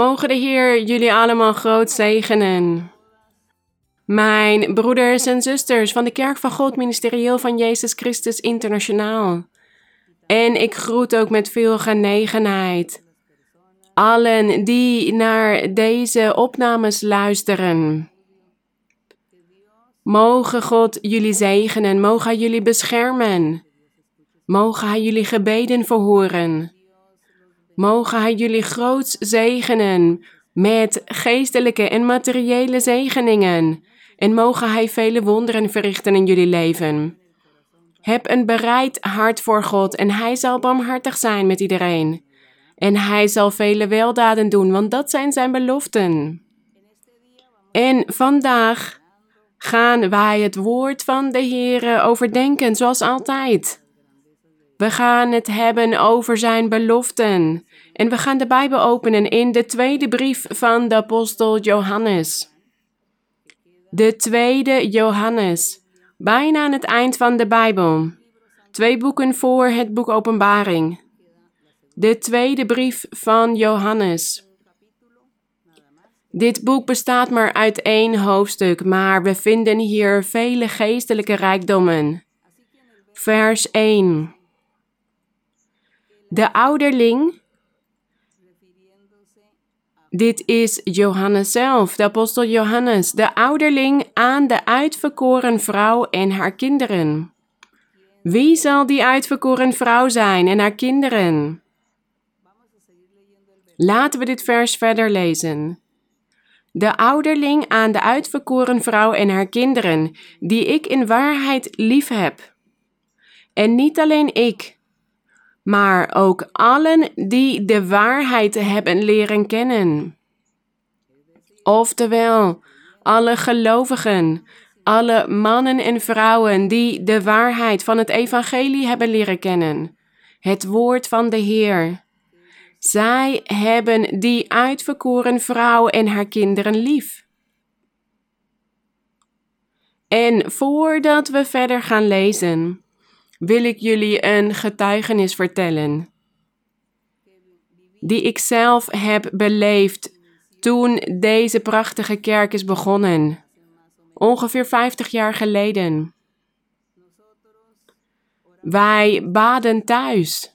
Mogen de Heer jullie allemaal groot zegenen. Mijn broeders en zusters van de Kerk van God Ministerieel van Jezus Christus Internationaal. En ik groet ook met veel genegenheid allen die naar deze opnames luisteren. Mogen God jullie zegenen, mogen hij jullie beschermen. Mogen hij jullie gebeden verhoren. Mogen hij jullie groots zegenen met geestelijke en materiële zegeningen. En mogen hij vele wonderen verrichten in jullie leven. Heb een bereid hart voor God en hij zal barmhartig zijn met iedereen. En hij zal vele weldaden doen, want dat zijn zijn beloften. En vandaag gaan wij het woord van de Heer overdenken, zoals altijd. We gaan het hebben over zijn beloften. En we gaan de Bijbel openen in de tweede brief van de apostel Johannes. De tweede Johannes, bijna aan het eind van de Bijbel. Twee boeken voor het boek Openbaring. De tweede brief van Johannes. Dit boek bestaat maar uit één hoofdstuk, maar we vinden hier vele geestelijke rijkdommen. Vers 1. De ouderling. Dit is Johannes zelf, de apostel Johannes, de ouderling aan de uitverkoren vrouw en haar kinderen. Wie zal die uitverkoren vrouw zijn en haar kinderen? Laten we dit vers verder lezen. De ouderling aan de uitverkoren vrouw en haar kinderen, die ik in waarheid lief heb. En niet alleen ik, maar ook allen die de waarheid hebben leren kennen. Oftewel, alle gelovigen, alle mannen en vrouwen die de waarheid van het evangelie hebben leren kennen, het woord van de Heer. Zij hebben die uitverkoren vrouw en haar kinderen lief. En voordat we verder gaan lezen, wil ik jullie een getuigenis vertellen. Die ik zelf heb beleefd toen deze prachtige kerk is begonnen. Ongeveer 50 jaar geleden. Wij baden thuis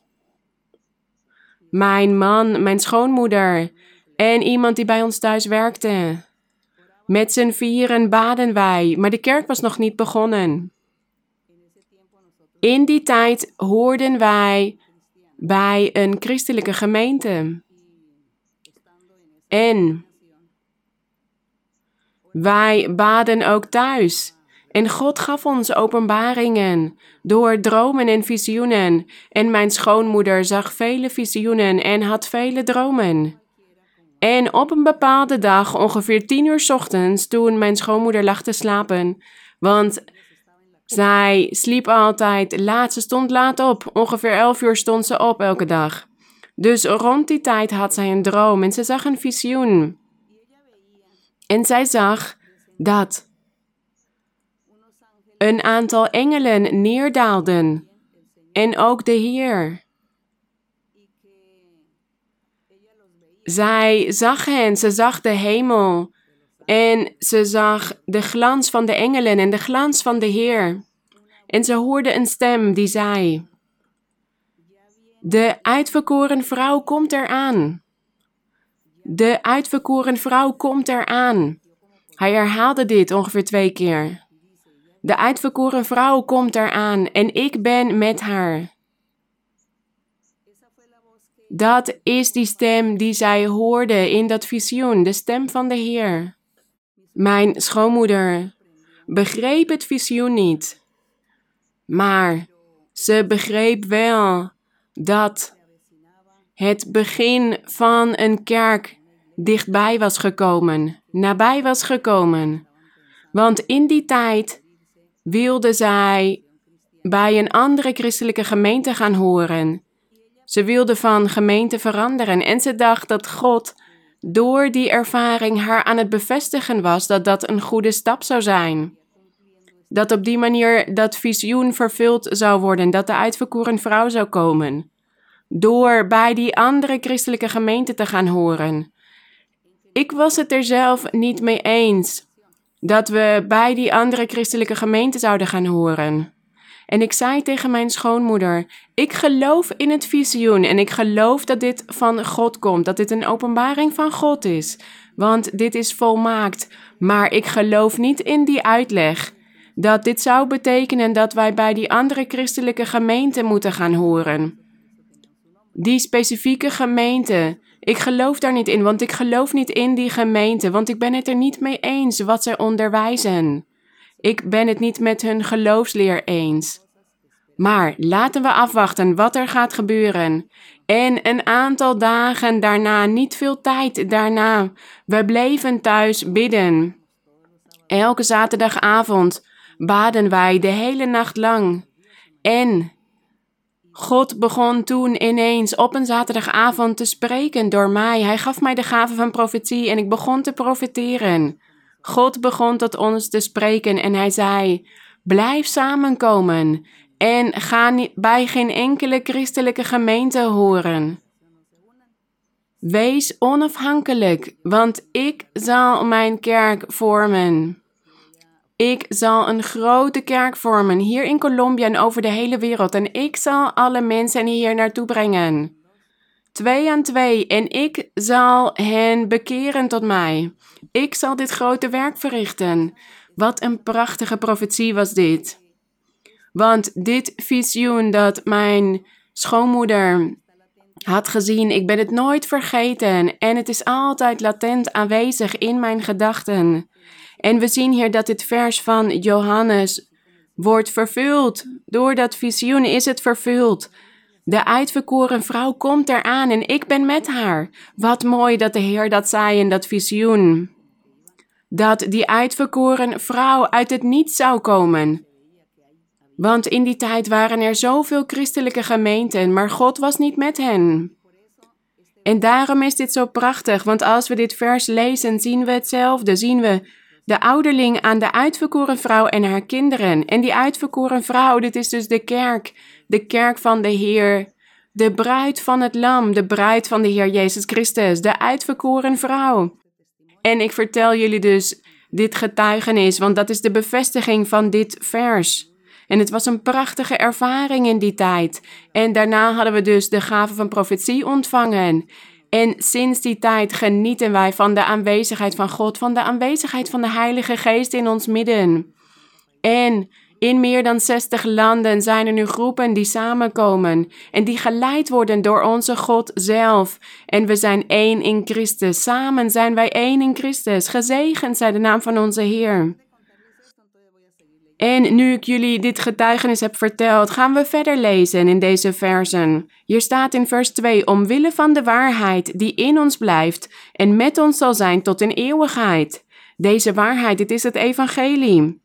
mijn man, mijn schoonmoeder en iemand die bij ons thuis werkte. Met z'n vieren baden wij, maar de kerk was nog niet begonnen. In die tijd hoorden wij bij een christelijke gemeente. En wij baden ook thuis. En God gaf ons openbaringen door dromen en visioenen. En mijn schoonmoeder zag vele visioenen en had vele dromen. En op een bepaalde dag, ongeveer tien uur ochtends, toen mijn schoonmoeder lag te slapen, want zij sliep altijd laat, ze stond laat op. Ongeveer elf uur stond ze op elke dag. Dus rond die tijd had zij een droom en ze zag een visioen. En zij zag dat een aantal engelen neerdaalden en ook de Heer. Zij zag hen, ze zag de hemel en ze zag de glans van de engelen en de glans van de Heer. En ze hoorde een stem die zei: De uitverkoren vrouw komt eraan. De uitverkoren vrouw komt eraan. Hij herhaalde dit ongeveer twee keer. De uitverkoren vrouw komt eraan en ik ben met haar. Dat is die stem die zij hoorde in dat visioen, de stem van de Heer. Mijn schoonmoeder begreep het visioen niet, maar ze begreep wel dat het begin van een kerk dichtbij was gekomen, nabij was gekomen. Want in die tijd wilde zij bij een andere christelijke gemeente gaan horen. Ze wilde van gemeente veranderen en ze dacht dat God door die ervaring haar aan het bevestigen was dat dat een goede stap zou zijn. Dat op die manier dat visioen vervuld zou worden, dat de uitverkoren vrouw zou komen. Door bij die andere christelijke gemeente te gaan horen. ik was het er zelf niet mee eens dat we bij die andere christelijke gemeente zouden gaan horen. En ik zei tegen mijn schoonmoeder: Ik geloof in het visioen en ik geloof dat dit van God komt, dat dit een openbaring van God is, want dit is volmaakt. Maar ik geloof niet in die uitleg dat dit zou betekenen dat wij bij die andere christelijke gemeente moeten gaan horen. Die specifieke gemeente, ik geloof daar niet in, want ik geloof niet in die gemeente, want ik ben het er niet mee eens wat zij onderwijzen. Ik ben het niet met hun geloofsleer eens. Maar laten we afwachten wat er gaat gebeuren. En een aantal dagen daarna, niet veel tijd daarna, we bleven thuis bidden. Elke zaterdagavond baden wij de hele nacht lang. En God begon toen ineens op een zaterdagavond te spreken door mij. Hij gaf mij de gave van profetie en ik begon te profeteren. God begon tot ons te spreken en hij zei: Blijf samenkomen en ga bij geen enkele christelijke gemeente horen. Wees onafhankelijk, want ik zal mijn kerk vormen. Ik zal een grote kerk vormen hier in Colombia en over de hele wereld. En ik zal alle mensen hier naartoe brengen. Twee aan twee. En ik zal hen bekeren tot mij. Ik zal dit grote werk verrichten. Wat een prachtige profetie was dit. Want dit visioen dat mijn schoonmoeder had gezien, ik ben het nooit vergeten. En het is altijd latent aanwezig in mijn gedachten. En we zien hier dat dit vers van Johannes wordt vervuld. Door dat visioen is het vervuld. De uitverkoren vrouw komt eraan en ik ben met haar. Wat mooi dat de Heer dat zei in dat visioen. Dat die uitverkoren vrouw uit het niets zou komen. Want in die tijd waren er zoveel christelijke gemeenten, maar God was niet met hen. En daarom is dit zo prachtig, want als we dit vers lezen, zien we hetzelfde. Zien we de ouderling aan de uitverkoren vrouw en haar kinderen. En die uitverkoren vrouw, dit is dus de kerk, de kerk van de Heer, de bruid van het lam, de bruid van de Heer Jezus Christus, de uitverkoren vrouw. En ik vertel jullie dus dit getuigenis, want dat is de bevestiging van dit vers. En het was een prachtige ervaring in die tijd. En daarna hadden we dus de gave van profetie ontvangen. En sinds die tijd genieten wij van de aanwezigheid van God, van de aanwezigheid van de Heilige Geest in ons midden. En in meer dan 60 landen zijn er nu groepen die samenkomen en die geleid worden door onze God zelf. En we zijn één in Christus. Samen zijn wij één in Christus. Gezegend zij de naam van onze Heer. En nu ik jullie dit getuigenis heb verteld, gaan we verder lezen in deze versen. Hier staat in vers 2: Omwille van de waarheid die in ons blijft en met ons zal zijn tot in eeuwigheid. Deze waarheid, dit is het evangelie.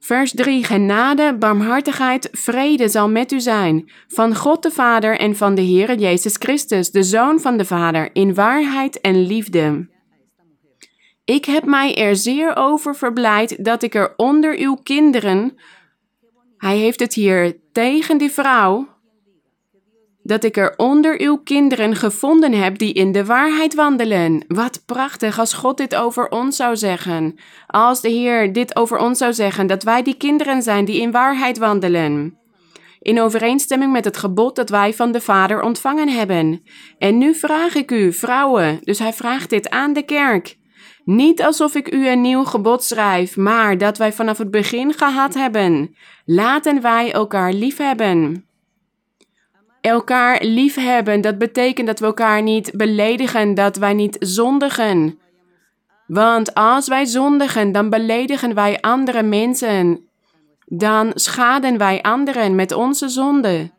Vers 3: Genade, barmhartigheid, vrede zal met u zijn, van God de Vader en van de Heere Jezus Christus, de Zoon van de Vader, in waarheid en liefde. Ik heb mij er zeer over verblijd dat ik er onder uw kinderen, hij heeft het hier tegen die vrouw, dat ik er onder uw kinderen gevonden heb die in de waarheid wandelen. Wat prachtig als God dit over ons zou zeggen. Als de Heer dit over ons zou zeggen, dat wij die kinderen zijn die in waarheid wandelen. In overeenstemming met het gebod dat wij van de Vader ontvangen hebben. En nu vraag ik u, vrouwen, dus hij vraagt dit aan de kerk. Niet alsof ik u een nieuw gebod schrijf, maar dat wij vanaf het begin gehad hebben. Laten wij elkaar liefhebben. Elkaar liefhebben, dat betekent dat we elkaar niet beledigen, dat wij niet zondigen. Want als wij zondigen, dan beledigen wij andere mensen. Dan schaden wij anderen met onze zonde.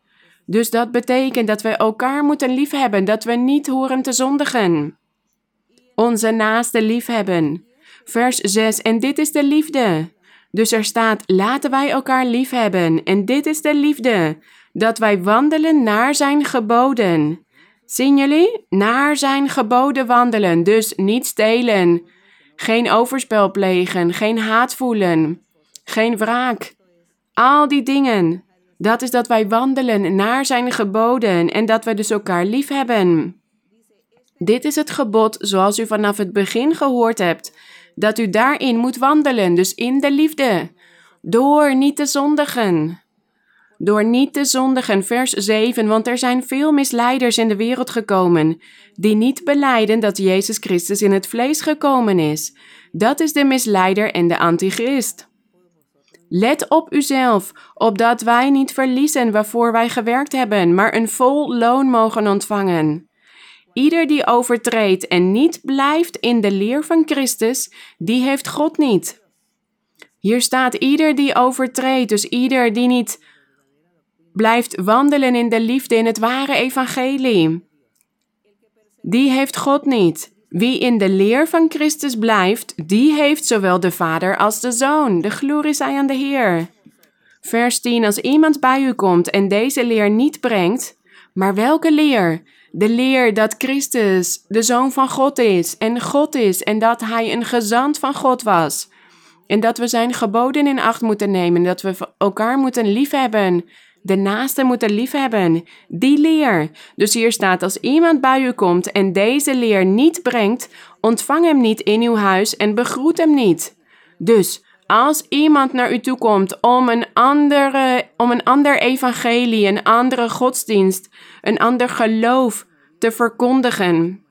Dus dat betekent dat we elkaar moeten liefhebben, dat we niet horen te zondigen onze naaste liefhebben. Vers 6. En dit is de liefde. Dus er staat: laten wij elkaar liefhebben. En dit is de liefde: dat wij wandelen naar zijn geboden. Zien jullie? Naar zijn geboden wandelen. Dus niet stelen, geen overspel plegen, geen haat voelen, geen wraak. Al die dingen. Dat is dat wij wandelen naar zijn geboden en dat wij dus elkaar lief hebben. Dit is het gebod zoals u vanaf het begin gehoord hebt, dat u daarin moet wandelen, dus in de liefde, door niet te zondigen. Door niet te zondigen, vers 7, want er zijn veel misleiders in de wereld gekomen, die niet beleiden dat Jezus Christus in het vlees gekomen is. Dat is de misleider en de antichrist. Let op uzelf, opdat wij niet verliezen waarvoor wij gewerkt hebben, maar een vol loon mogen ontvangen. Ieder die overtreedt en niet blijft in de leer van Christus, die heeft God niet. Hier staat ieder die overtreedt, dus ieder die niet blijft wandelen in de liefde in het ware evangelie. Die heeft God niet. Wie in de leer van Christus blijft, die heeft zowel de Vader als de Zoon. De glorie zij aan de Heer. Vers 10. Als iemand bij u komt en deze leer niet brengt, maar welke leer? De leer dat Christus de Zoon van God is en God is en dat Hij een gezant van God was. En dat we Zijn geboden in acht moeten nemen, dat we elkaar moeten liefhebben de naaste moeten liefhebben. Die leer. Dus hier staat: als iemand bij u komt en deze leer niet brengt, ontvang hem niet in uw huis en begroet hem niet. Dus als iemand naar u toe komt om een, andere, om een ander evangelie, een andere godsdienst, een ander geloof te verkondigen,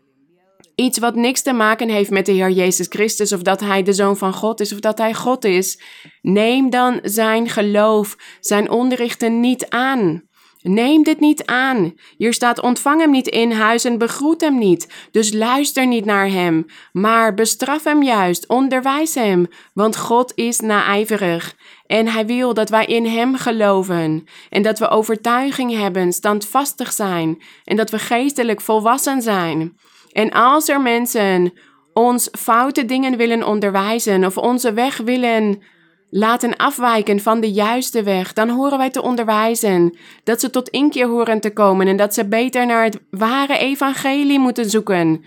iets wat niks te maken heeft met de Heer Jezus Christus, of dat Hij de Zoon van God is, of dat Hij God is, neem dan zijn geloof, zijn onderrichten niet aan. Neem dit niet aan. Hier staat: ontvang hem niet in huis en begroet hem niet. Dus luister niet naar hem, maar bestraf hem juist, onderwijs hem, want God is naijverig. En hij wil dat wij in hem geloven en dat we overtuiging hebben, standvastig zijn en dat we geestelijk volwassen zijn. En als er mensen ons foute dingen willen onderwijzen of onze weg willen laten afwijken van de juiste weg, dan horen wij te onderwijzen dat ze tot inkeer horen te komen en dat ze beter naar het ware evangelie moeten zoeken.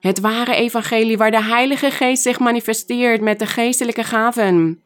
Het ware evangelie waar de Heilige Geest zich manifesteert met de geestelijke gaven.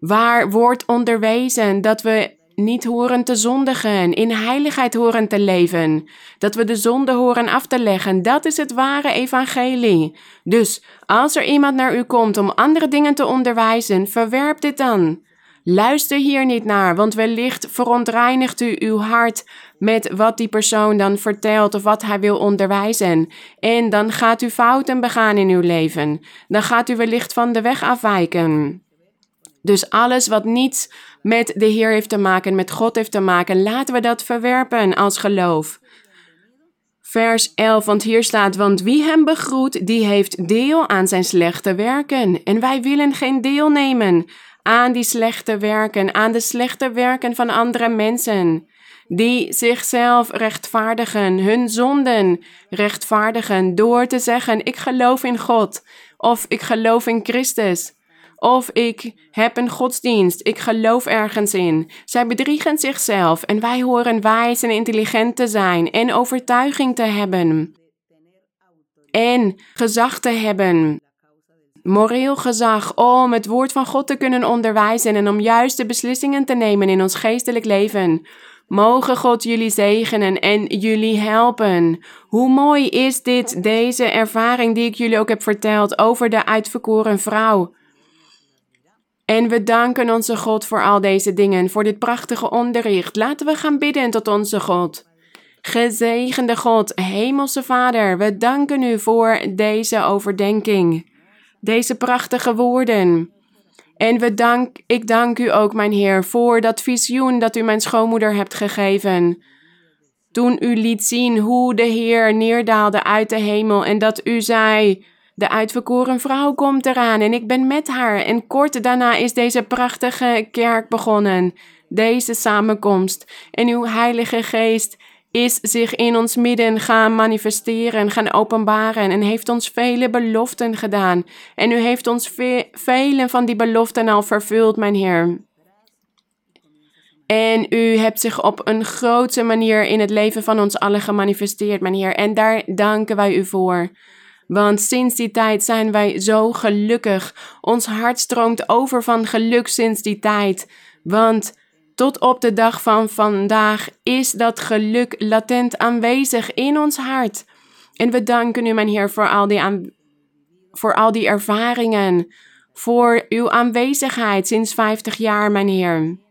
Waar wordt onderwezen dat we niet horen te zondigen, in heiligheid horen te leven, dat we de zonde horen af te leggen. Dat is het ware evangelie. Dus als er iemand naar u komt om andere dingen te onderwijzen, verwerp dit dan. Luister hier niet naar, want wellicht verontreinigt u uw hart met wat die persoon dan vertelt of wat hij wil onderwijzen. En dan gaat u fouten begaan in uw leven. Dan gaat u wellicht van de weg afwijken. Dus alles wat niets met de Heer heeft te maken, met God heeft te maken, laten we dat verwerpen als geloof. Vers 11, want hier staat: Want wie hem begroet, die heeft deel aan zijn slechte werken. En wij willen geen deel nemen aan die slechte werken, aan de slechte werken van andere mensen. Die zichzelf rechtvaardigen, hun zonden rechtvaardigen door te zeggen: Ik geloof in God of ik geloof in Christus. Of ik heb een godsdienst, ik geloof ergens in. Zij bedriegen zichzelf en wij horen wijs en intelligent te zijn en overtuiging te hebben. En gezag te hebben. Moreel gezag om het woord van God te kunnen onderwijzen en om juiste beslissingen te nemen in ons geestelijk leven. Mogen God jullie zegenen en jullie helpen. Hoe mooi is dit, deze ervaring die ik jullie ook heb verteld over de uitverkoren vrouw. En we danken onze God voor al deze dingen, voor dit prachtige onderricht. Laten we gaan bidden tot onze God. Gezegende God, Hemelse Vader, we danken u voor deze overdenking, deze prachtige woorden. En we dank, ik dank u ook, mijn Heer, voor dat visioen dat u mijn schoonmoeder hebt gegeven. Toen u liet zien hoe de Heer neerdaalde uit de hemel en dat u zei: de uitverkoren vrouw komt eraan en ik ben met haar. En kort daarna is deze prachtige kerk begonnen, deze samenkomst. En uw Heilige Geest is zich in ons midden gaan manifesteren, gaan openbaren en heeft ons vele beloften gedaan. En u heeft ons ve vele van die beloften al vervuld, mijn Heer. En u hebt zich op een grote manier in het leven van ons allen gemanifesteerd, mijn Heer. En daar danken wij u voor. Want sinds die tijd zijn wij zo gelukkig. Ons hart stroomt over van geluk sinds die tijd. Want tot op de dag van vandaag is dat geluk latent aanwezig in ons hart. En we danken u, mijn Heer, voor al die, voor al die ervaringen, voor uw aanwezigheid sinds 50 jaar, mijn Heer.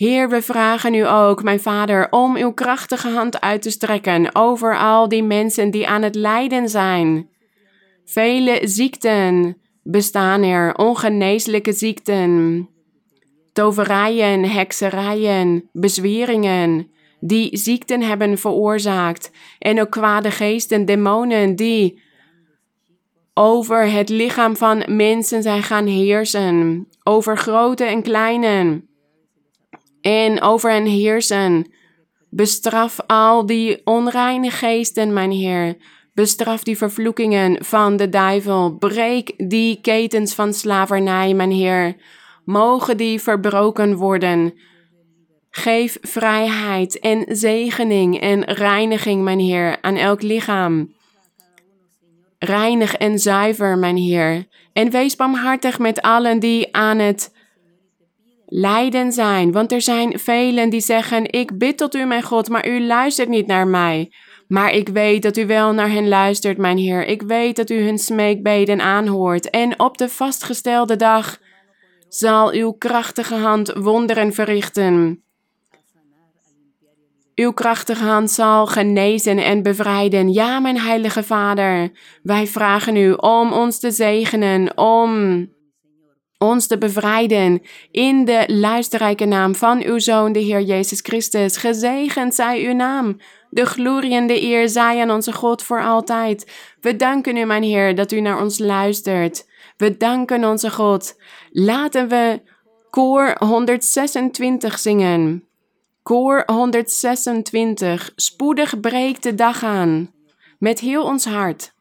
Heer, we vragen u ook, mijn Vader, om uw krachtige hand uit te strekken over al die mensen die aan het lijden zijn. Vele ziekten bestaan er, ongeneeslijke ziekten, toverijen, hekserijen, bezweringen, die ziekten hebben veroorzaakt, en ook kwade geesten, demonen die over het lichaam van mensen zijn gaan heersen, over grote en kleine en over hen heersen. Bestraf al die onreine geesten, mijn Heer. Bestraf die vervloekingen van de duivel. Breek die ketens van slavernij, mijn Heer. Mogen die verbroken worden. Geef vrijheid en zegening en reiniging, mijn Heer, aan elk lichaam. Reinig en zuiver, mijn Heer. En wees barmhartig met allen die aan het lijden zijn. Want er zijn velen die zeggen: Ik bid tot u, mijn God, maar u luistert niet naar mij. Maar ik weet dat u wel naar hen luistert, mijn Heer. Ik weet dat u hun smeekbeden aanhoort. En op de vastgestelde dag zal uw krachtige hand wonderen verrichten. Uw krachtige hand zal genezen en bevrijden. Ja, mijn heilige Vader, wij vragen u om ons te zegenen, om ons te bevrijden in de luisterrijke naam van uw Zoon, de Heer Jezus Christus. Gezegend zij uw naam. De glorie en de eer zij aan onze God voor altijd. We danken u, mijn Heer, dat u naar ons luistert. We danken onze God. Laten we koor 126 zingen. Koor 126. Spoedig breekt de dag aan. Met heel ons hart.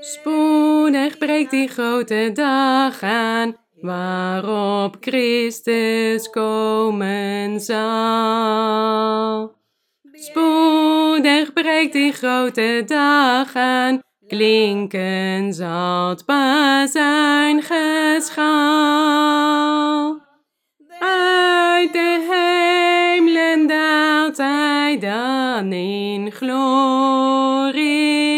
Spoedig breekt die grote dag aan, waarop Christus komen zal. Spoedig breekt die grote dag aan, klinken zal het geschal. Uit de hemelen daalt hij dan in glorie.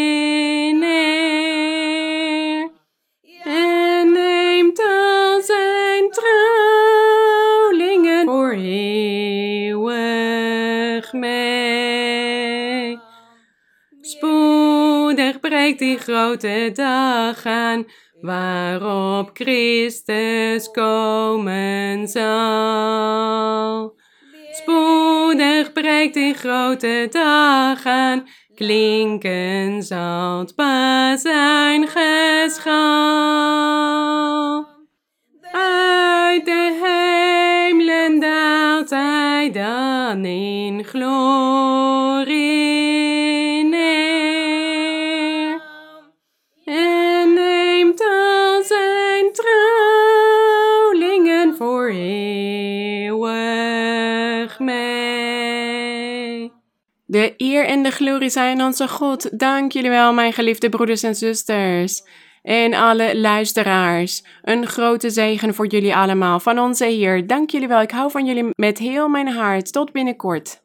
Die grote dag aan, waarop Christus komen zal. Spoedig breekt die grote dag aan, klinken zal het zijn geschal. En de glorie zijn onze God. Dank jullie wel, mijn geliefde broeders en zusters. En alle luisteraars. Een grote zegen voor jullie allemaal van onze Heer. Dank jullie wel. Ik hou van jullie met heel mijn hart. Tot binnenkort.